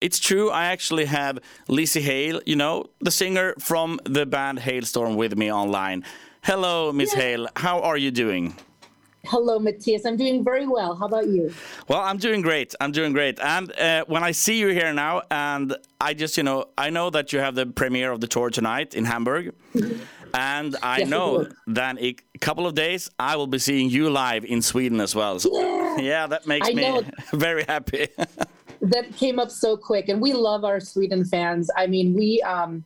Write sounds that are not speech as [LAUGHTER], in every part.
it's true. I actually have Lzzy Hale, you know, the singer from the band Halestorm, with me online. Hello, Miss yeah. Hale. How are you doing? Hello, Matthias. I'm doing very well. How about you? Well, I'm doing great. I'm doing great. And uh, when I see you here now, and I just, you know, I know that you have the premiere of the tour tonight in Hamburg. and I yes, know that in a couple of days I will be seeing you live in Sweden as well. So, yeah. yeah, that makes I me know. [LAUGHS] very happy. [LAUGHS] that came up so quick, and we love our Sweden fans. I mean, we. Um,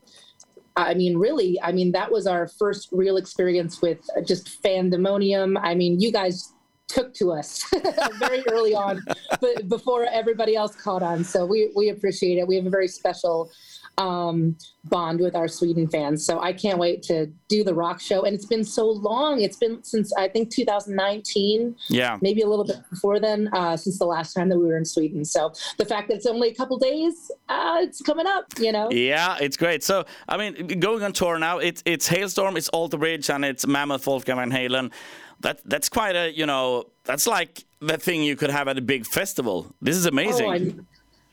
I mean, really, I mean, that was our first real experience with just fandemonium. I mean, you guys took to us [LAUGHS] very early on, [LAUGHS] but before everybody else caught on. So we, we appreciate it. We have a very special um, bond with our Sweden fans. So I can't wait to do the rock show. And it's been so long. It's been since I think 2019. Yeah. Maybe a little bit before then, uh, since the last time that we were in Sweden. So the fact that it's only a couple days, uh, it's coming up, you know? Yeah, it's great. So, I mean, going on tour now, it's, it's Halestorm, it's Alter Bridge, and it's Mammoth Wolfgang Van Halen. That, that's quite a, you know, that's like the thing you could have at a big festival. This is amazing. Oh,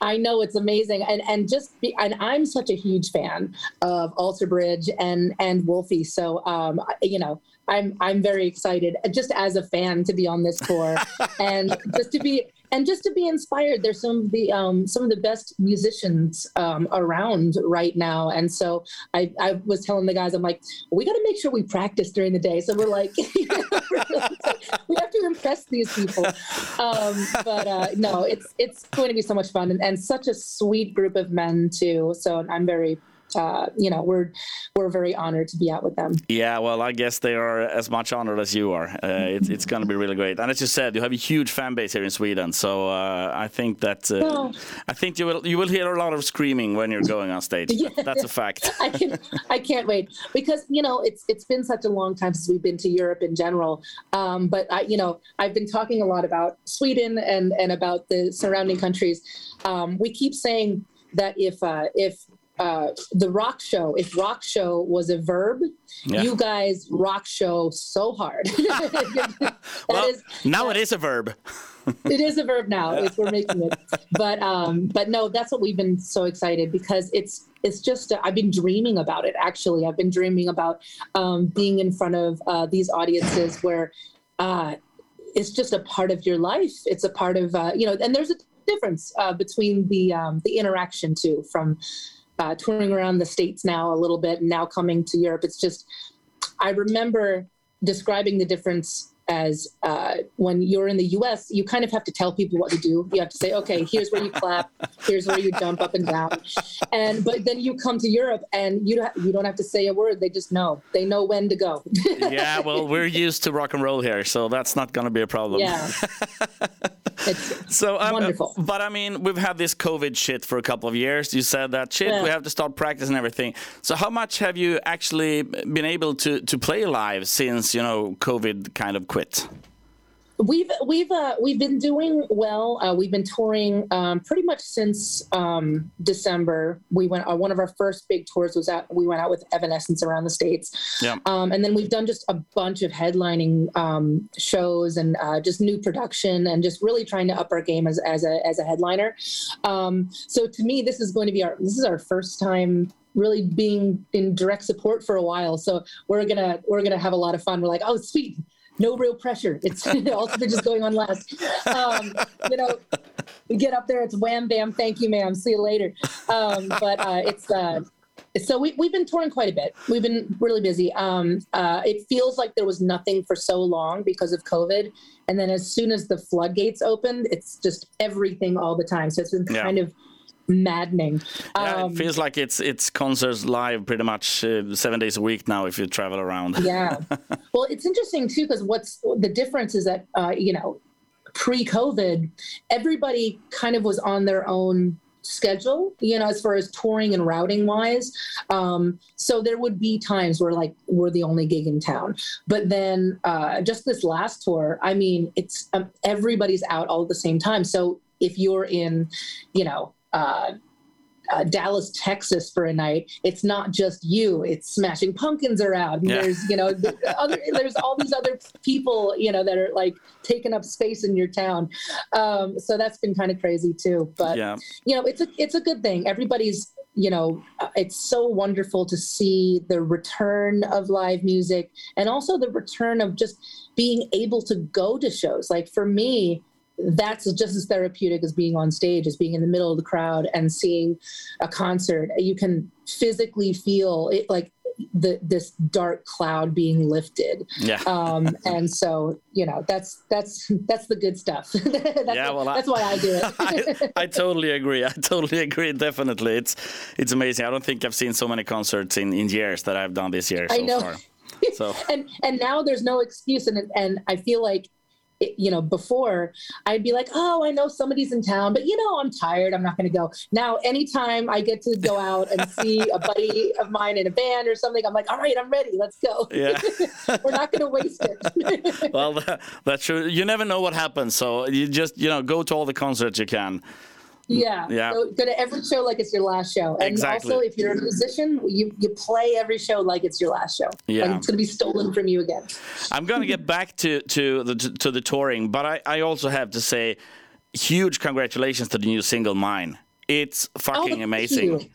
I know it's amazing, and and just be, and I'm such a huge fan of Alter Bridge and and Wolfie. So um, you know, I'm I'm very excited just as a fan to be on this tour, [LAUGHS] and just to be and just to be inspired. There's some of the um, some of the best musicians um, around right now, and so I, I was telling the guys, I'm like, we got to make sure we practice during the day. So we're like, [LAUGHS] we have to impress these people. Um, but uh, no, it's it's going to be so much fun and, and such a sweet group of men too. So I'm very uh, you know, we're we're very honored to be out with them. Yeah, well, I guess they are as much honored as you are. Uh, it's it's going to be really great. And as you said, you have a huge fan base here in Sweden, so uh, I think that uh, I think you will you will hear a lot of screaming when you're going on stage. yeah. [LAUGHS] That's a fact. I can I can't wait because you know it's it's been such a long time since we've been to Europe in general. Um, but I you know I've been talking a lot about Sweden and and about the surrounding countries. Um, we keep saying that if uh, if uh, the rock show. If rock show was a verb, yeah. you guys rock show so hard. [LAUGHS] [LAUGHS] well, is, now it is a verb. [LAUGHS] it is a verb now if we're making it. But um, but no, that's what we've been so excited because it's it's just I've been dreaming about it. Actually, I've been dreaming about um, being in front of uh, these audiences where. Uh, it's just a part of your life. It's a part of uh, you know, and there's a difference uh, between the um, the interaction too from uh, touring around the states now a little bit and now coming to Europe. It's just, I remember describing the difference as uh, when you're in the US, you kind of have to tell people what to do. You have to say, okay, here's where you clap, here's where you jump up and down. And but then you come to Europe and you don't you don't have to say a word. They just know. They know when to go. yeah, well, we're used to rock and roll here, so that's not going to be a problem. Yeah. [LAUGHS] It's so um, wonderful. But I mean, we've had this COVID shit for a couple of years. You said that shit. Yeah. We have to start practicing everything. So how much have you actually been able to to play live since you know COVID kind of quit? We've we've uh, we've been doing well. Uh, we've been touring um, pretty much since um, December. We went uh, one of our first big tours was at we went out with Evanescence around the states, yeah. um, and then we've done just a bunch of headlining um, shows and uh, just new production and just really trying to up our game as as a as a headliner. Um, so to me, this is going to be our this is our first time really being in direct support for a while. So we're gonna we're gonna have a lot of fun. We're like, oh sweet no real pressure. It's [LAUGHS] ultimately just going on last. Um, you know, we get up there, it's wham bam, thank you, ma'am, see you later. Um, but uh, it's uh, so we, we've been touring quite a bit. We've been really busy. Um, uh, it feels like there was nothing for so long because of COVID, and then as soon as the floodgates opened, it's just everything all the time. So it's been kind yeah. of maddening. Yeah, um, it feels like it's it's concerts live pretty much uh, seven days a week now if you travel around. yeah, [LAUGHS] well, it's interesting too because what's the difference is that uh, you know pre-COVID, everybody kind of was on their own schedule you know as far as touring and routing wise um, so there would be times where like we're the only gig in town but then uh, just this last tour i mean it's um, everybody's out all at the same time so if you're in you know uh, uh, Dallas, Texas for a night, it's not just you. It's Smashing Pumpkins around. Yeah. There's you know the [LAUGHS] other there's all these other people you know that are like taking up space in your town. Um, so that's been kind of crazy too. But yeah. you know it's a it's a good thing. Everybody's you know, uh, it's so wonderful to see the return of live music and also the return of just being able to go to shows. Like for me, that's just as therapeutic as being on stage, as being in the middle of the crowd and seeing a concert. You can physically feel it like the this dark cloud being lifted. Yeah. [LAUGHS] Um, and so you know that's that's that's the good stuff. [LAUGHS] that's, yeah, well, that's I, why I do it. [LAUGHS] I, I, totally agree. I totally agree. Definitely, it's it's amazing. I don't think I've seen so many concerts in in years that I've done this year. So I know. Far. So and and now there's no excuse, and and I feel like you know, before I'd be like, oh, I know somebody's in town, but you know, I'm tired. I'm not going to go. Now, anytime I get to go out and [LAUGHS] see a buddy of mine in a band or something, I'm like, all right, I'm ready. Let's go. Yeah. [LAUGHS] We're not going to waste it. [LAUGHS] well, that's true. You never know what happens. So you just, you know, go to all the concerts you can. Yeah. Yeah. So go to every show like it's your last show. And exactly. also, if you're a musician, you, you play every show like it's your last show. Yeah. Like it's going to be stolen from you again. I'm going to get back to, to, the, to the touring, but I, I also have to say huge congratulations to the new single, Mine. It's fucking oh, amazing. You.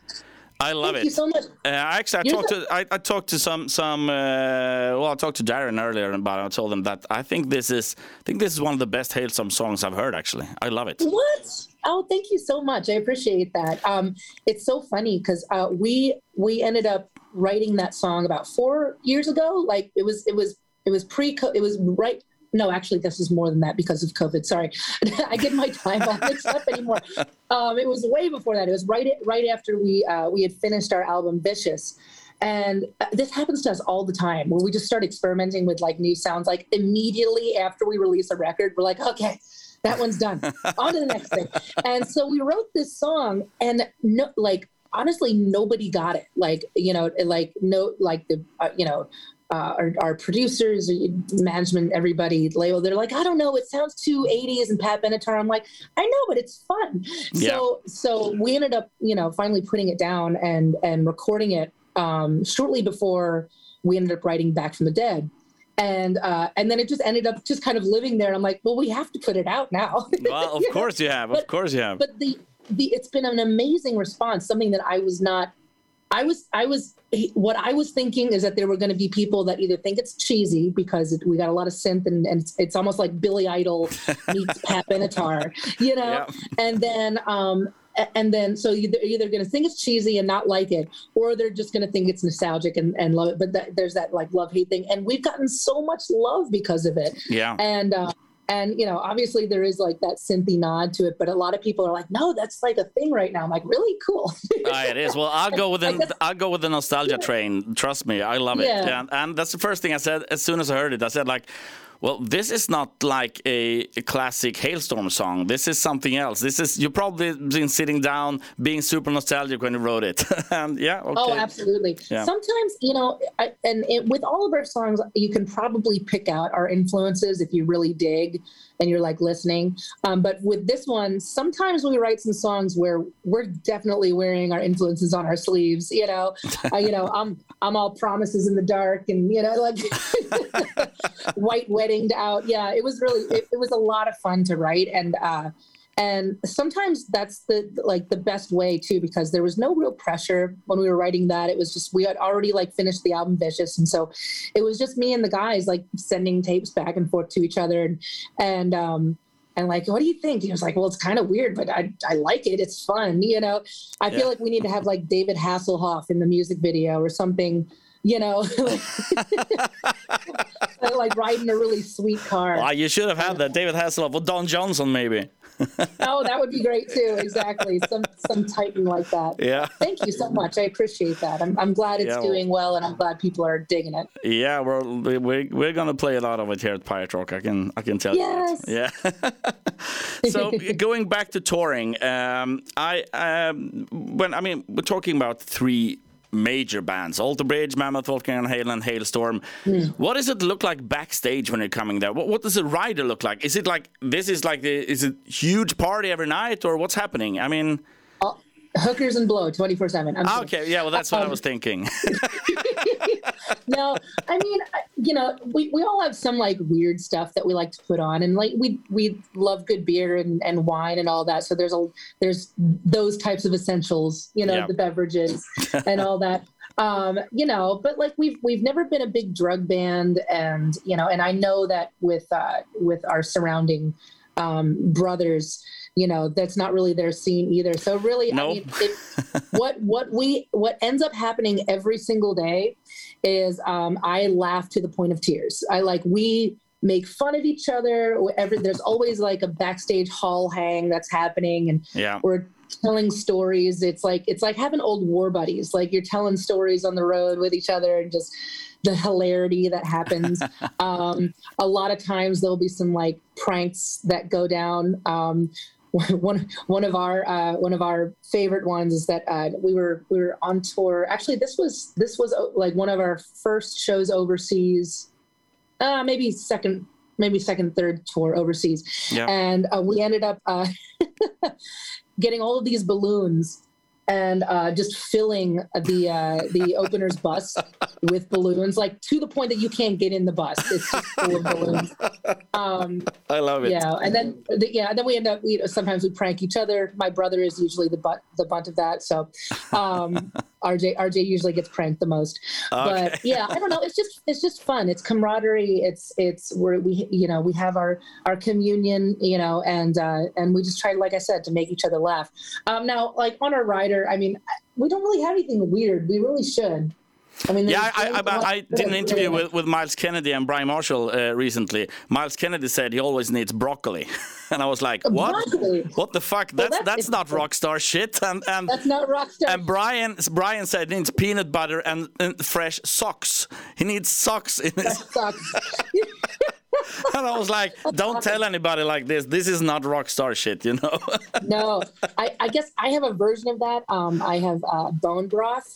I love Thank it. Thank you so much. Uh, actually, I You're talked to I, I, talked to some some. Uh, well, I talked to Darren earlier about. It. I told him that I think this is I think this is one of the best Halestorm songs I've heard. Actually, I love it. What? Oh, thank you so much. I appreciate that. Um, it's so funny because uh, we we ended up writing that song about four years ago. Like it was it was it was pre it was right no, actually, this is more than that because of COVID. Sorry, [LAUGHS] I get my time all mixed up anymore. Um, it was way before that. It was right right after we uh, we had finished our album Vicious, and uh, this happens to us all the time where we just start experimenting with like new sounds. Like immediately after we release a record, we're like, okay, that one's done. On to the next thing. And so we wrote this song, and no, like honestly, nobody got it. Like you know, like no, like the uh, you know uh, our, our, producers, management, everybody, label, they're like, I don't know, it sounds too 80s and Pat Benatar. I'm like, I know, but it's fun. Yeah. So, so we ended up, you know, finally putting it down and and recording it um, shortly before we ended up writing Back from the Dead. And uh, and then it just ended up just kind of living there. And I'm like, well, we have to put it out now. [LAUGHS] well, of course you have. Of course you have. But the the it's been an amazing response. Something that I was not I was I was what I was thinking is that there were going to be people that either think it's cheesy because it, we got a lot of synth and, and it's, it's almost like Billy Idol meets [LAUGHS] Pat Benatar, you know, yeah. and then um, and then so they're either going to think it's cheesy and not like it or they're just going to think it's nostalgic and, and love it but that, there's that like love hate thing and we've gotten so much love because of it yeah and uh, and you know, obviously there is like that synthy nod to it, but a lot of people are like, "No, that's like a thing right now." I'm like, "Really cool." uh, [LAUGHS] it is. Well, I'll go with the I'll go with the nostalgia train. Trust me, I love it. Yeah. And, and that's the first thing I said as soon as I heard it. I said like, well, this is not like a, a, classic Halestorm song. This is something else. This is you probably been sitting down, being super nostalgic when you wrote it. [LAUGHS] and yeah, oh, okay. Oh, absolutely. Yeah. Sometimes you know, I, and it, with all of our songs, you can probably pick out our influences if you really dig and you're like listening. Um, but with this one, sometimes we write some songs where we're definitely wearing our influences on our sleeves. You know, uh, you know, I'm I'm all promises in the dark, and you know, like [LAUGHS] white weddinged out. Yeah, it was really it, it was a lot of fun to write, and uh, and sometimes that's the like the best way too because there was no real pressure when we were writing that. It was just we had already like finished the album vicious. And so it was just me and the guys like sending tapes back and forth to each other. And and um and like what do you think? He was like well it's kind of weird but i i like it. It's fun you know? I yeah. feel like we need to have like david hasselhoff in the music video or something you know, [LAUGHS] [LAUGHS] like riding a really sweet car. Well, you should have had that David Hasselhoff or Don Johnson, maybe. Oh, that would be great too. Exactly, some some Titan like that. Yeah. Thank you so much. I appreciate that. I'm, I'm glad it's yeah, doing well, and I'm glad people are digging it. Yeah, we're we're, we're gonna play a lot of it here at Pirate Rock. I can I can tell yes. you. That. Yeah. [LAUGHS] so [LAUGHS] going back to touring, um, I um, when I mean we're talking about three major bands Alter Bridge, Mammoth, Volcano Halen, Halestorm. Mm. What does it look like backstage when you're coming there? What, what does a rider look like? Is it like this is like the is it huge party every night or what's happening? I mean, hookers and blow 24 7 okay yeah well that's what um, i was thinking. [LAUGHS] [LAUGHS] No i mean you know we, we all have some like weird stuff that we like to put on and like we we love good beer and, and wine and all that so there's a there's those types of essentials you know yep. the beverages and all that. [LAUGHS] Um you know but like we've we've never been a big drug band and you know and i know that with uh with our surrounding um brothers you know that's not really their scene either. So really nope. i mean it, [LAUGHS] what what we what ends up happening every single day is um, i laugh to the point of tears. I like we make fun of each other. Every, there's always like a backstage hall hang that's happening and yeah. we're telling stories. It's like it's like having old war buddies. Like you're telling stories on the road with each other and just the hilarity that happens. [LAUGHS] Um, a lot of times there'll be some like pranks that go down. Um, [LAUGHS] one one of our uh, one of our favorite ones is that uh, we were we were on tour. Actually, this was this was uh, like one of our first shows overseas. Uh, maybe second maybe second third tour overseas, yeah. and uh, we ended up uh, [LAUGHS] getting all of these balloons and uh, just filling the uh, the opener's bus with balloons, like to the point that you can't get in the bus. It's just full of balloons. Um, I love it. Yeah, and then the, yeah, and then we end up. We sometimes we prank each other. My brother is usually the butt the bunt of that. So um, RJ RJ usually gets pranked the most. Okay. But [LAUGHS] yeah, I don't know. It's just it's just fun. It's camaraderie. It's it's where we you know we have our our communion you know and uh, and we just try like I said to make each other laugh. Um, now like on our rider, I mean we don't really have anything weird. We really should. I mean, yeah, I, I, I, I, did an interview with, with Myles Kennedy and Brian Marshall uh, recently. Myles Kennedy said he always needs broccoli, [LAUGHS] and I was like, "What? Broccoli. What the fuck? Well, that's that's, that's not rock star shit." [LAUGHS] And and that's not rock star. And Brian Brian said he needs peanut butter and, and fresh socks. He needs socks in his socks. [LAUGHS] and I was like, "Don't tell anybody like this. This is not rock star shit, you know." no, I, I guess I have a version of that. Um, I have uh, bone broth.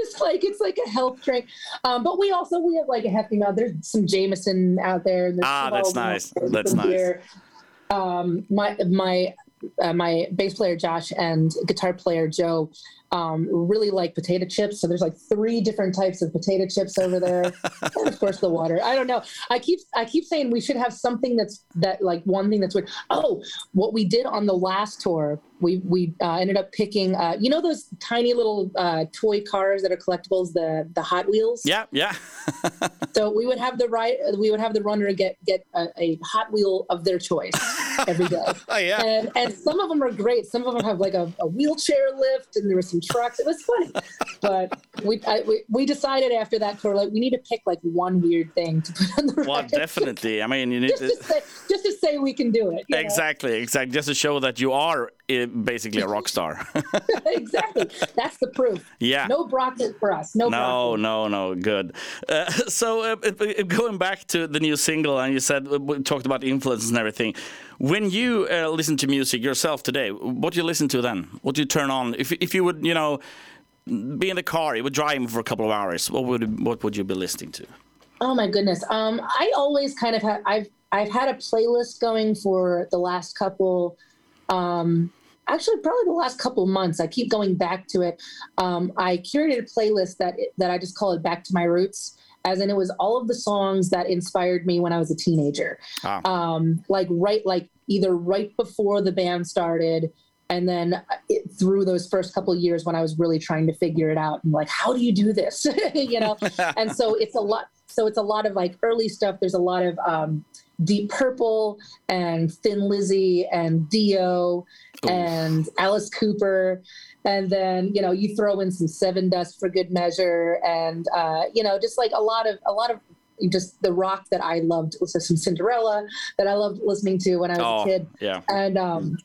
It's like it's like a health drink. Um, but we also we have like a hefty amount. There's some Jameson out there. ah, that's nice. That's nice. Um, my my uh, my bass player Josh and guitar player Joe um, really like potato chips. So there's like three different types of potato chips over there, [LAUGHS] and of course the water. I don't know. I keep I keep saying we should have something that's that like one thing that's weird. Oh, what we did on the last tour, we we uh, ended up picking. Uh, you know those tiny little uh, toy cars that are collectibles, the the Hot Wheels. Yeah, yeah. so we would have the right, we would have the runner get get a, a Hot Wheel of their choice [LAUGHS] every day. [LAUGHS] oh yeah. And and some of them are great. Some of them have like a, a wheelchair lift, and there was some trucks. It was funny, but we, I, we we decided after that tour like we need to pick like one weird thing to put on the. Well, definitely. I mean, you need just to, to say, just to say we can do it. Exactly, know? exactly. Just to show that you are basically a rock star. [LAUGHS] [LAUGHS] exactly. That's the proof. Yeah. No broccoli for us. No. No, broccoli. no, no. Good. Uh, [LAUGHS] so uh, going back to the new single, and you said we talked about influences and everything. When you uh, listen to music yourself today, what do you listen to then? What do you turn on? If if you would, you know, be in the car, you would drive for a couple of hours. What would what would you be listening to? Oh my goodness. Um, I always kind of have. I've I've had a playlist going for the last couple. Um, actually, probably the last couple months. I keep going back to it. Um, I curated a playlist that that I just call it "Back to My Roots." as in it was all of the songs that inspired me when I was a teenager. Ah. Um, like right, like either right before the band started, and then it, through those first couple years when I was really trying to figure it out and like, how do you do this? [LAUGHS] you know? [LAUGHS] and so it's a lot. So it's a lot of like early stuff. There's a lot of um, Deep Purple and Thin Lizzy and Dio Ooh. and Alice Cooper. And then you know you throw in some Sevendust for good measure. And uh, you know just like a lot of a lot of just the rock that i loved was some cinderella that i loved listening to when i was oh, a kid. yeah. And um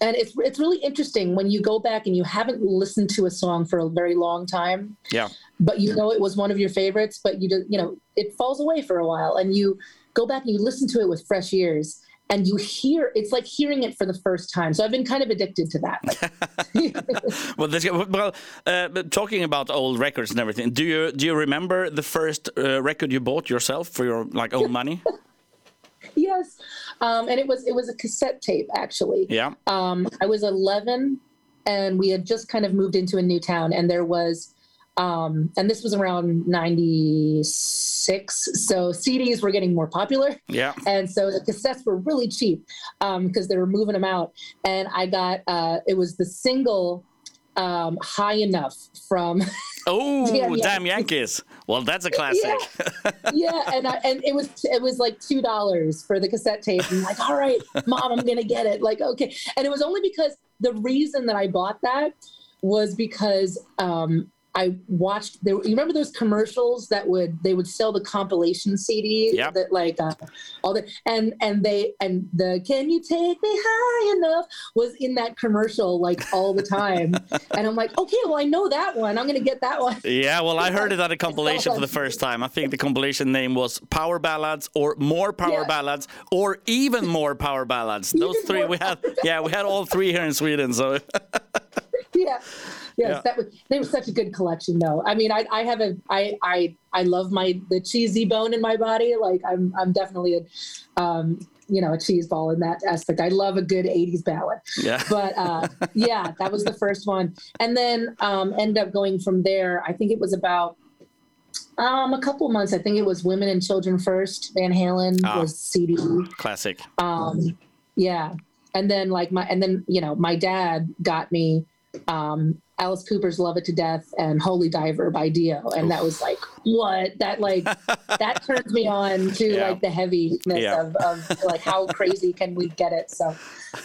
and it's it's really interesting when you go back and you haven't listened to a song for a very long time. Yeah. But you know it was one of your favorites but you just you know it falls away for a while. And you go back and you listen to it with fresh ears and you hear it's like hearing it for the first time so i've been kind of addicted to that [LAUGHS] [LAUGHS] well, this, well uh, talking about old records and everything do you do you remember the first uh, record you bought yourself for your like own money [LAUGHS] yes Um, and it was it was a cassette tape actually. Yeah. Um, I was 11, and we had just kind of moved into a new town, and there was, um, and this was around 96. So CDs were getting more popular. Yeah. And so the cassettes were really cheap because um, they were moving them out. And I got, uh, it was the single um, High Enough from. [LAUGHS] Oh, [LAUGHS] damn, damn Yankees! Well, that's a classic. Yeah, [LAUGHS] yeah and I, and it was it was like two dollars for the cassette tape. I'm like, all right, mom, I'm gonna get it. Like, okay, and it was only because the reason that I bought that was because um, I watched there. You remember those commercials that would they would sell the compilation CD yep. that like uh, all the and and they and the "Can you take me high enough" was in that commercial like all the time, [LAUGHS] and I'm like, okay, well I know that one. I'm gonna get that one. Yeah, well I heard it at a compilation for the first time. I think the compilation name was Power Ballads or More Power yeah. Ballads or Even More Power Ballads. [LAUGHS] Those even three we had. Yeah, we had all three here in Sweden. So. [LAUGHS] yeah yes, yeah. that was they were such a good collection though. I mean, I I have a I I I love my the cheesy bone in my body. Like I'm I'm definitely a um you know a cheese ball in that aspect. I love a good 80s ballad. Yeah. [LAUGHS] But uh yeah, that was the first one. And then um end up going from there. I think it was about um, a couple months. I think it was Women and Children First. Van Halen ah, was CD. Classic. Um, yeah, and then like my and then you know my dad got me um, Alice Cooper's Love It to Death and Holy Diver by Dio. And Oof. that was like, what? That like, [LAUGHS] that turns me on to yeah. like the heaviness yeah. of, of like how crazy can we get it? So,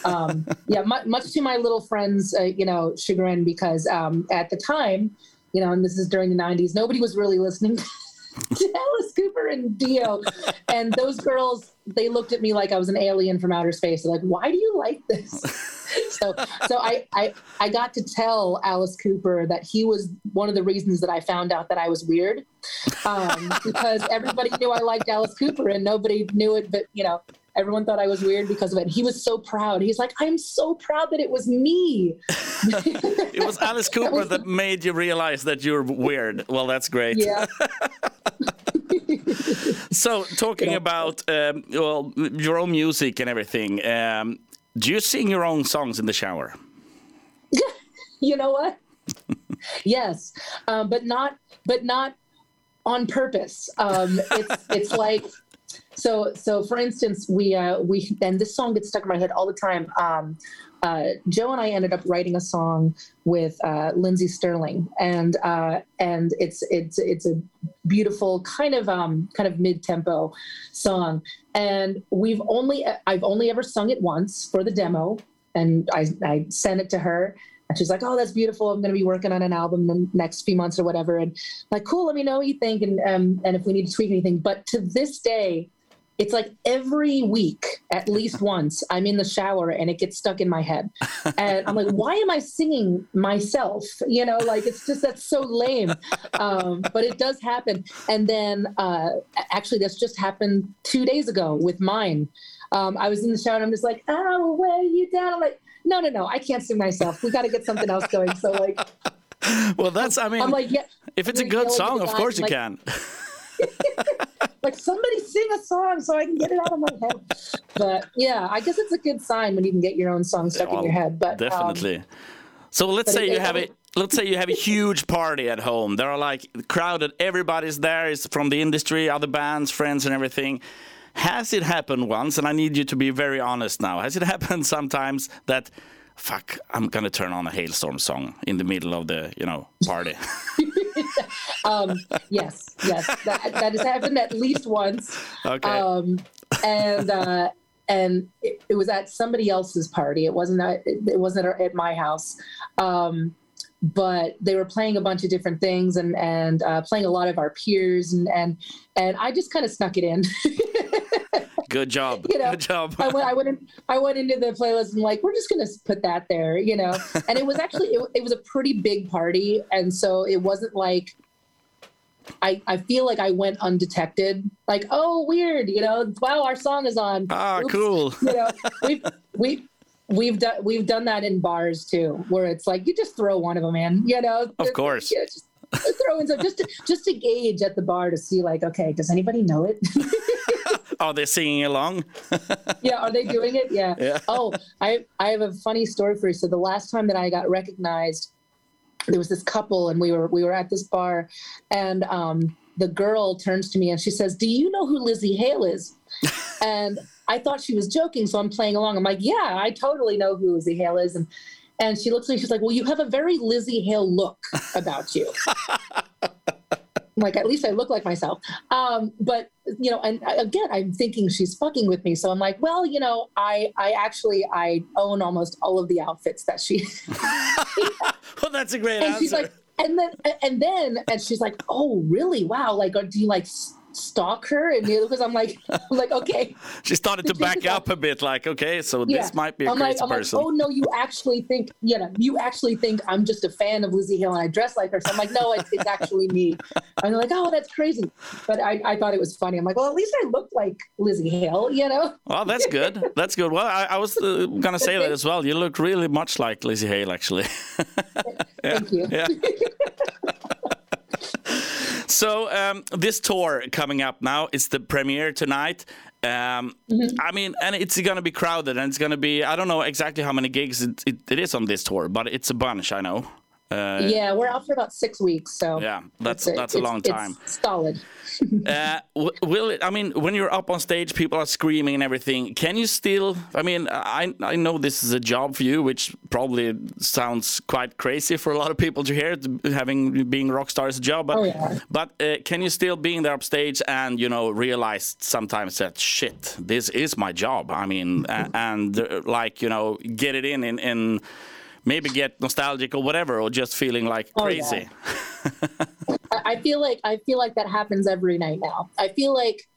um, yeah, much, much to my little friends, uh, you know, chagrin because um, at the time, you know, and this is during the 90s, nobody was really listening [LAUGHS] to Alice Cooper and Dio. And those girls, they looked at me like I was an alien from outer space. They're like, why do you like this? So so I, I I got to tell Alice Cooper that he was one of the reasons that I found out that I was weird. Um, because everybody knew I liked Alice Cooper and nobody knew it, but you know, everyone thought I was weird because of it. He was so proud. He's like, I'm so proud that it was me. [LAUGHS] it was Alice Cooper that, was that made you realize that you're weird. Well, that's great. Yeah. [LAUGHS] so talking yeah. about um, well your own music and everything um, do you sing your own songs in the shower? [LAUGHS] You know what? [LAUGHS] Yes. Um, but not but not on purpose. Um, it's it's like so so for instance we uh we and this song gets stuck in my head all the time. Um uh, Joe and I ended up writing a song with uh, Lindsey Stirling, and uh, and it's it's it's a beautiful kind of um, kind of mid tempo song, and we've only I've only ever sung it once for the demo, and I I sent it to her, and she's like, "Oh, that's beautiful. I'm going to be working on an album the next few months or whatever." And like, cool. Let me know what you think, and um, and if we need to tweak anything. But to this day, it's like every week at least [LAUGHS] once i'm in the shower and it gets stuck in my head and i'm like why am i singing myself you know like it's just that's so lame um, but it does happen and then uh, actually this just happened two days ago with mine um, i was in the shower and i'm just like oh weigh you down i'm like no no no i can't sing myself we got to get something else going so like [LAUGHS] well that's i mean i'm like yeah if it's a good song of course you like, can [LAUGHS] like somebody sing a song so I can get it out of my head. But yeah, I guess it's a good sign when you can get your own song stuck well, in your head. But definitely. Um, so let's say you have a let's say you have a huge party at home. There are like crowded, everybody's there. It's from the industry, other bands, friends, and everything. Has it happened once? And I need you to be very honest now. Has it [LAUGHS] happened sometimes that fuck, I'm gonna turn on a Halestorm song in the middle of the you know party. [LAUGHS] [LAUGHS] um, yes, yes, that, that has happened at least once. Okay. Um, and uh, and it, it, was at somebody else's party. It wasn't at, it wasn't at my house. Um, but they were playing a bunch of different things and and uh, playing a lot of our peers and and and I just kind of snuck it in. Good job. You know, Good job. I went, I went, in, I went into the playlist and like, we're just going to put that there, you know? [LAUGHS] And it was actually, it, it was a pretty big party. And so it wasn't like, I, I feel like I went undetected. Like, oh, weird, you know, wow, our song is on. Ah, Oops. cool. you know, we've, we, we've done, we've done that in bars too, where it's like, you just throw one of them in, you know? Of course. You know, just, throw in some just to, just to gauge at the bar to see like okay does anybody know it [LAUGHS] are they singing along? [LAUGHS] yeah, are they doing it? Yeah. yeah. Oh, I I have a funny story for you. So the last time that I got recognized, there was this couple, and we were we were at this bar, and um, the girl turns to me and she says, "Do you know who Lzzy Hale is?" [LAUGHS] and I thought she was joking, so I'm playing along. I'm like, "Yeah, I totally know who Lzzy Hale is," and and she looks at me. She's like, "Well, you have a very Lzzy Hale look about you." [LAUGHS] like at least I look like myself. Um, but you know, and again, I'm thinking she's fucking with me. So I'm like, well, you know, I I actually I own almost all of the outfits that she. [LAUGHS] well, that's a great and answer. She's like, and then and then and she's like, oh really? Wow, like, do you like? Stalk her and because I'm like [LAUGHS] I'm like okay. She started to back up a bit like okay so yeah. this might be a I'm crazy like, person. like, oh no you actually think you know you actually think I'm just a fan of Lzzy Hale and I dress like her. So I'm like no it's, it's actually me. [LAUGHS] And they're like oh that's crazy. But I, I thought it was funny. I'm like well at least I look like Lzzy Hale you know? Well that's good. That's good. Well I, I was uh, gonna say that as well. You look really much like Lzzy Hale actually. [LAUGHS] Thank you. Yeah. So um, this tour coming up now is the premiere tonight. Um, mm-hmm. I mean, and it's going to be crowded, and it's going to be I don't know exactly how many gigs it, it, it is on this tour, but it's a bunch. I know. Uh, yeah, we're out for about six weeks, so yeah, that's that's a long time. solid. [LAUGHS] uh, will it? I mean, when you're up on stage, people are screaming and everything. Can you still? I mean, I I know this is a job for you, which probably sounds quite crazy for a lot of people to hear, having being rock stars a job. But oh, yeah. but uh, can you still being there up stage and you know realize sometimes that shit, this is my job. I mean, [LAUGHS] and uh, like you know, get it in in in maybe get nostalgic or whatever, or just feeling like crazy. Oh, yeah. [LAUGHS] I feel like I feel like that happens every night now. I feel like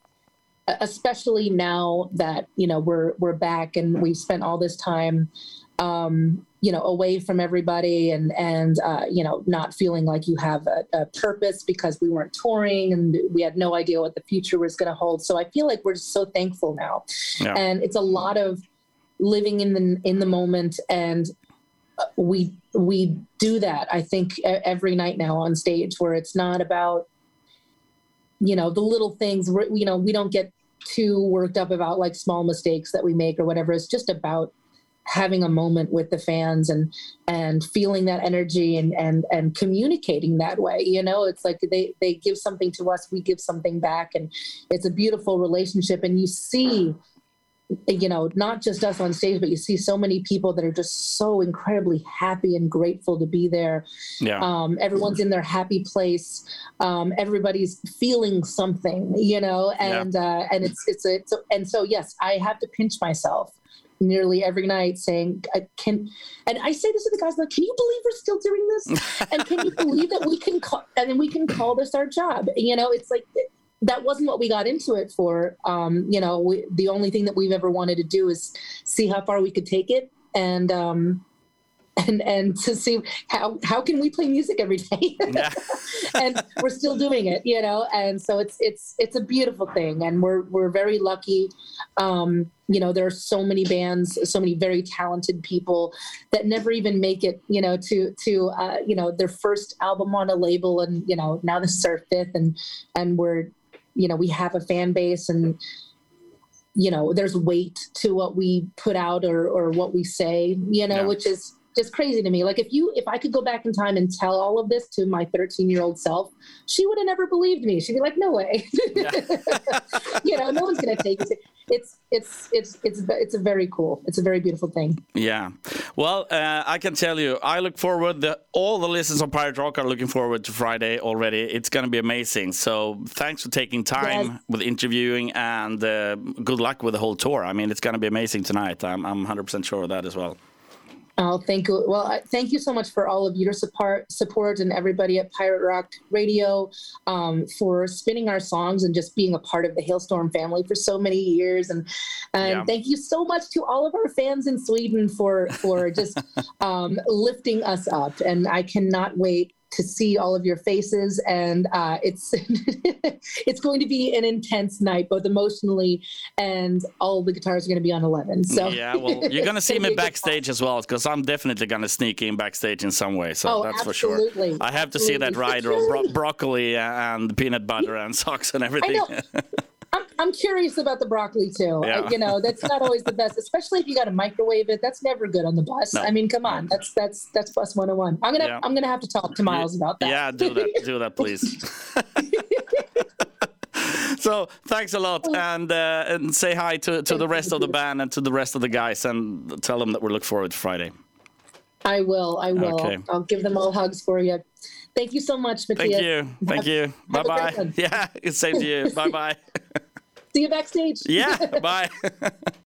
especially now that you know we're we're back and we've spent all this time um, you know away from everybody and and uh, you know not feeling like you have a, a, purpose because we weren't touring and we had no idea what the future was going to hold so i feel like we're just so thankful now yeah. and it's a lot of living in the in the moment and we we do that i think every night now on stage where it's not about you know the little things you know we don't get too worked up about like small mistakes that we make or whatever. It's just about having a moment with the fans and and feeling that energy and and and communicating that way you know? It's like they they give something to us we give something back and it's a beautiful relationship. And you see you know, not just us on stage, but you see so many people that are just so incredibly happy and grateful to be there. Yeah. Um, everyone's in their happy place. Um, everybody's feeling something, you know, and yeah. uh, and it's it's a, it's a and so yes, I have to pinch myself nearly every night saying I can and I say this to the guys like can you believe we're still doing this [LAUGHS] and can you believe that we can call and then we can call this our job you know it's like that wasn't what we got into it for. Um, you know, we, the only thing that we've ever wanted to do is see how far we could take it, and um, [LAUGHS] and and to see how how can we play music every day, [LAUGHS] and we're still doing it. You know, and so it's it's it's a beautiful thing, and we're we're very lucky. Um, you know, there are so many bands, so many very talented people that never even make it. You know, to to uh, you know their first album on a label, and you know now this is our fifth, and and we're you know we have a fan base and you know there's weight to what we put out or or what we say you know yeah. which is just crazy to me like if you if i could go back in time and tell all of this to my 13 year old self she would have never believed me she'd be like no way yeah. [LAUGHS] you know no one's gonna take it it's it's it's it's it's a very cool it's a very beautiful thing. Yeah. Well uh, i can tell you i look forward the, all the listeners of pirate rock are looking forward to friday already. It's going to be amazing. So thanks for taking time yes. with interviewing and uh, good luck with the whole tour. I mean it's going to be amazing tonight. I'm, I'm 100% sure of that as well Oh, thank you. Well, thank you so much for all of your support, support, and everybody at Pirate Rock Radio um, for spinning our songs and just being a part of the Halestorm family for so many years. And and yeah. thank you so much to all of our fans in Sweden for for just [LAUGHS] um, lifting us up. And I cannot wait to see all of your faces, and uh, it's [LAUGHS] it's going to be an intense night, both emotionally and all the guitars are going to be on eleven. So yeah, well, [LAUGHS] you're going to see me backstage as well because I'm definitely going to sneak in backstage in some way. So oh, that's absolutely. for sure. I have to see that rider of bro- [LAUGHS] broccoli and peanut butter and socks and everything. I'm I'm curious about the broccoli too. Yeah. I, you know, that's not always the best, especially if you got to microwave it. That's never good on the bus. No. I mean, come on, that's that's that's bus 101. I'm gonna Yeah. I'm gonna have to talk to Myles about that. Yeah, do that. Do that, please. [LAUGHS] [LAUGHS] so thanks a lot, and uh, and say hi to, to the rest of the band and to the rest of the guys, and tell them that we look forward to Friday. I will. I will. Okay. I'll give them all hugs for you. Thank you so much, Thank Matthias. you. Thank you. Bye have great bye. one. [LAUGHS] Yeah, same to you. bye bye. See you backstage. Yeah, [LAUGHS] bye. [LAUGHS]